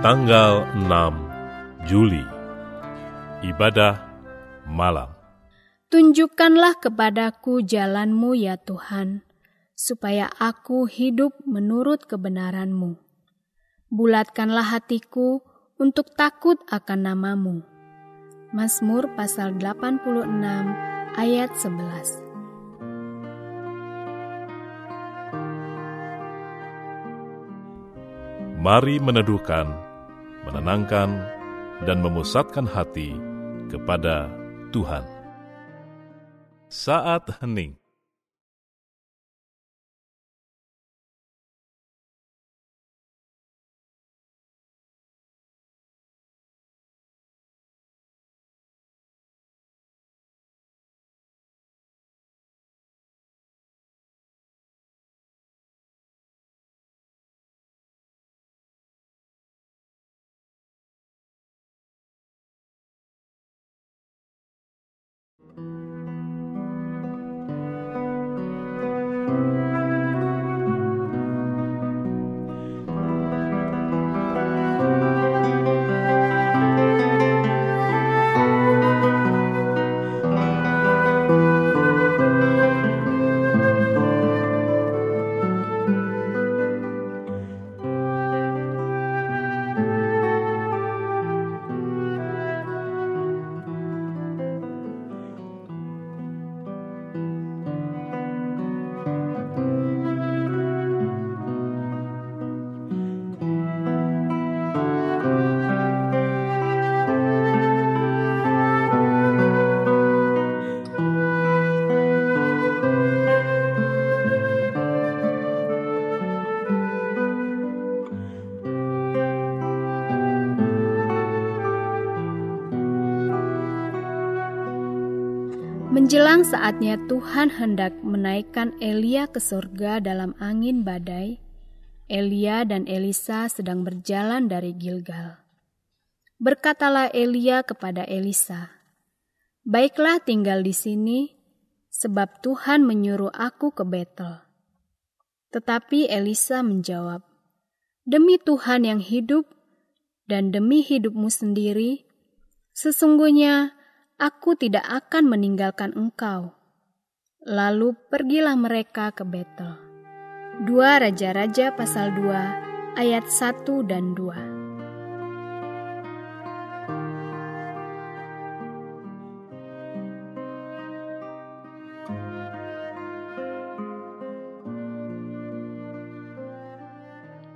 tanggal 6 Juli Ibadah Malam Tunjukkanlah kepadaku jalanmu ya Tuhan, supaya aku hidup menurut kebenaranmu. Bulatkanlah hatiku untuk takut akan namamu. Mazmur pasal 86 ayat 11 Mari meneduhkan, menenangkan, dan memusatkan hati kepada Tuhan. Saat hening Menjelang saatnya Tuhan hendak menaikkan Elia ke surga dalam angin badai, Elia dan Elisa sedang berjalan dari Gilgal. Berkatalah Elia kepada Elisa, "Baiklah tinggal di sini, sebab Tuhan menyuruh aku ke Betel." Tetapi Elisa menjawab, "Demi Tuhan yang hidup dan demi hidupmu sendiri, sesungguhnya..." aku tidak akan meninggalkan engkau. Lalu pergilah mereka ke Betel. Dua Raja-Raja pasal 2 ayat 1 dan 2.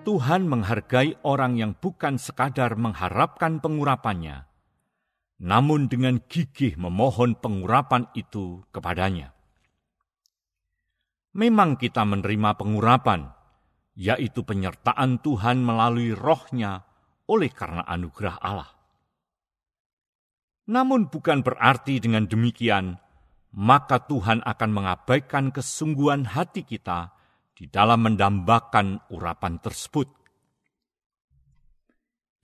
Tuhan menghargai orang yang bukan sekadar mengharapkan pengurapannya, namun dengan gigih memohon pengurapan itu kepadanya. Memang kita menerima pengurapan, yaitu penyertaan Tuhan melalui rohnya oleh karena anugerah Allah. Namun bukan berarti dengan demikian, maka Tuhan akan mengabaikan kesungguhan hati kita di dalam mendambakan urapan tersebut.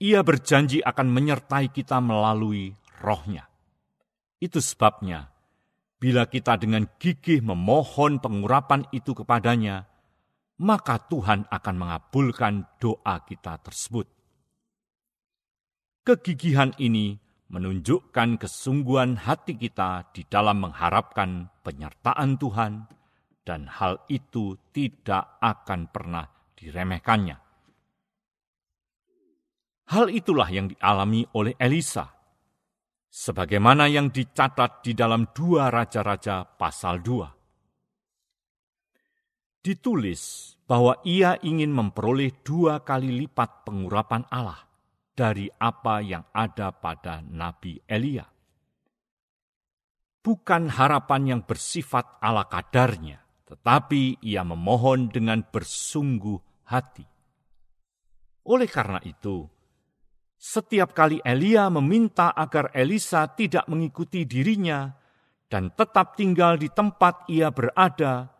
Ia berjanji akan menyertai kita melalui rohnya. Itu sebabnya, bila kita dengan gigih memohon pengurapan itu kepadanya, maka Tuhan akan mengabulkan doa kita tersebut. Kegigihan ini menunjukkan kesungguhan hati kita di dalam mengharapkan penyertaan Tuhan, dan hal itu tidak akan pernah diremehkannya. Hal itulah yang dialami oleh Elisa sebagaimana yang dicatat di dalam dua Raja-Raja pasal 2. Ditulis bahwa ia ingin memperoleh dua kali lipat pengurapan Allah dari apa yang ada pada Nabi Elia. Bukan harapan yang bersifat ala kadarnya, tetapi ia memohon dengan bersungguh hati. Oleh karena itu, setiap kali Elia meminta agar Elisa tidak mengikuti dirinya dan tetap tinggal di tempat ia berada,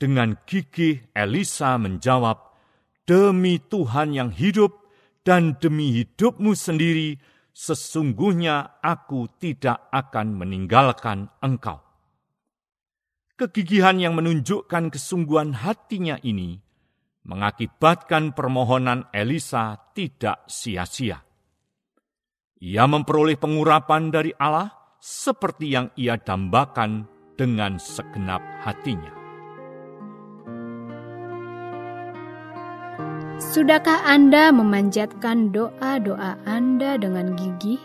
dengan gigih Elisa menjawab, "Demi Tuhan yang hidup dan demi hidupmu sendiri, sesungguhnya aku tidak akan meninggalkan engkau." Kegigihan yang menunjukkan kesungguhan hatinya ini mengakibatkan permohonan Elisa tidak sia-sia. Ia memperoleh pengurapan dari Allah seperti yang ia dambakan dengan segenap hatinya. Sudahkah Anda memanjatkan doa-doa Anda dengan gigih?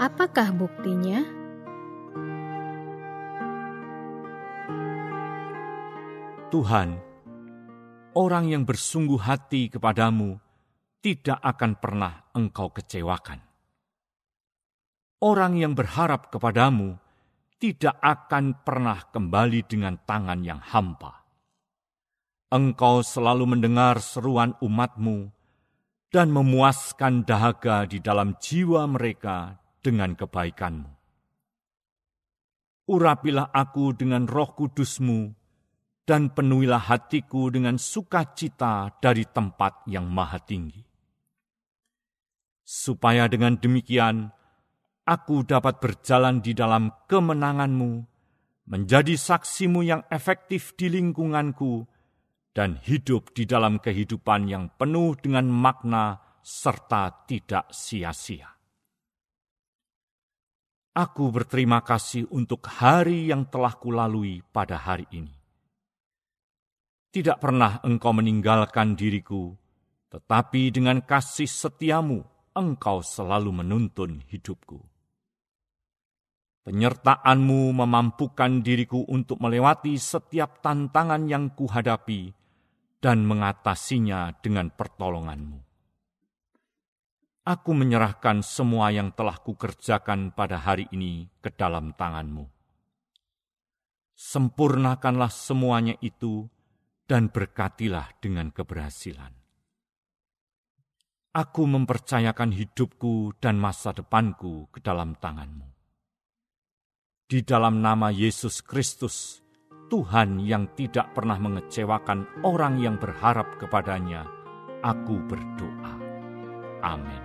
Apakah buktinya? Tuhan, orang yang bersungguh hati kepadamu tidak akan pernah engkau kecewakan. Orang yang berharap kepadamu tidak akan pernah kembali dengan tangan yang hampa. Engkau selalu mendengar seruan umatmu dan memuaskan dahaga di dalam jiwa mereka dengan kebaikanmu. Urapilah aku dengan roh kudusmu, dan penuhilah hatiku dengan sukacita dari tempat yang maha tinggi. Supaya dengan demikian, aku dapat berjalan di dalam kemenanganmu, menjadi saksimu yang efektif di lingkunganku, dan hidup di dalam kehidupan yang penuh dengan makna serta tidak sia-sia. Aku berterima kasih untuk hari yang telah kulalui pada hari ini tidak pernah engkau meninggalkan diriku, tetapi dengan kasih setiamu engkau selalu menuntun hidupku. Penyertaanmu memampukan diriku untuk melewati setiap tantangan yang kuhadapi dan mengatasinya dengan pertolonganmu. Aku menyerahkan semua yang telah kukerjakan pada hari ini ke dalam tanganmu. Sempurnakanlah semuanya itu, dan berkatilah dengan keberhasilan. Aku mempercayakan hidupku dan masa depanku ke dalam tanganmu. Di dalam nama Yesus Kristus, Tuhan yang tidak pernah mengecewakan orang yang berharap kepadanya, aku berdoa. Amin.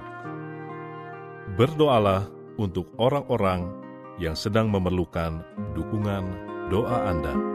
Berdoalah untuk orang-orang yang sedang memerlukan dukungan doa Anda.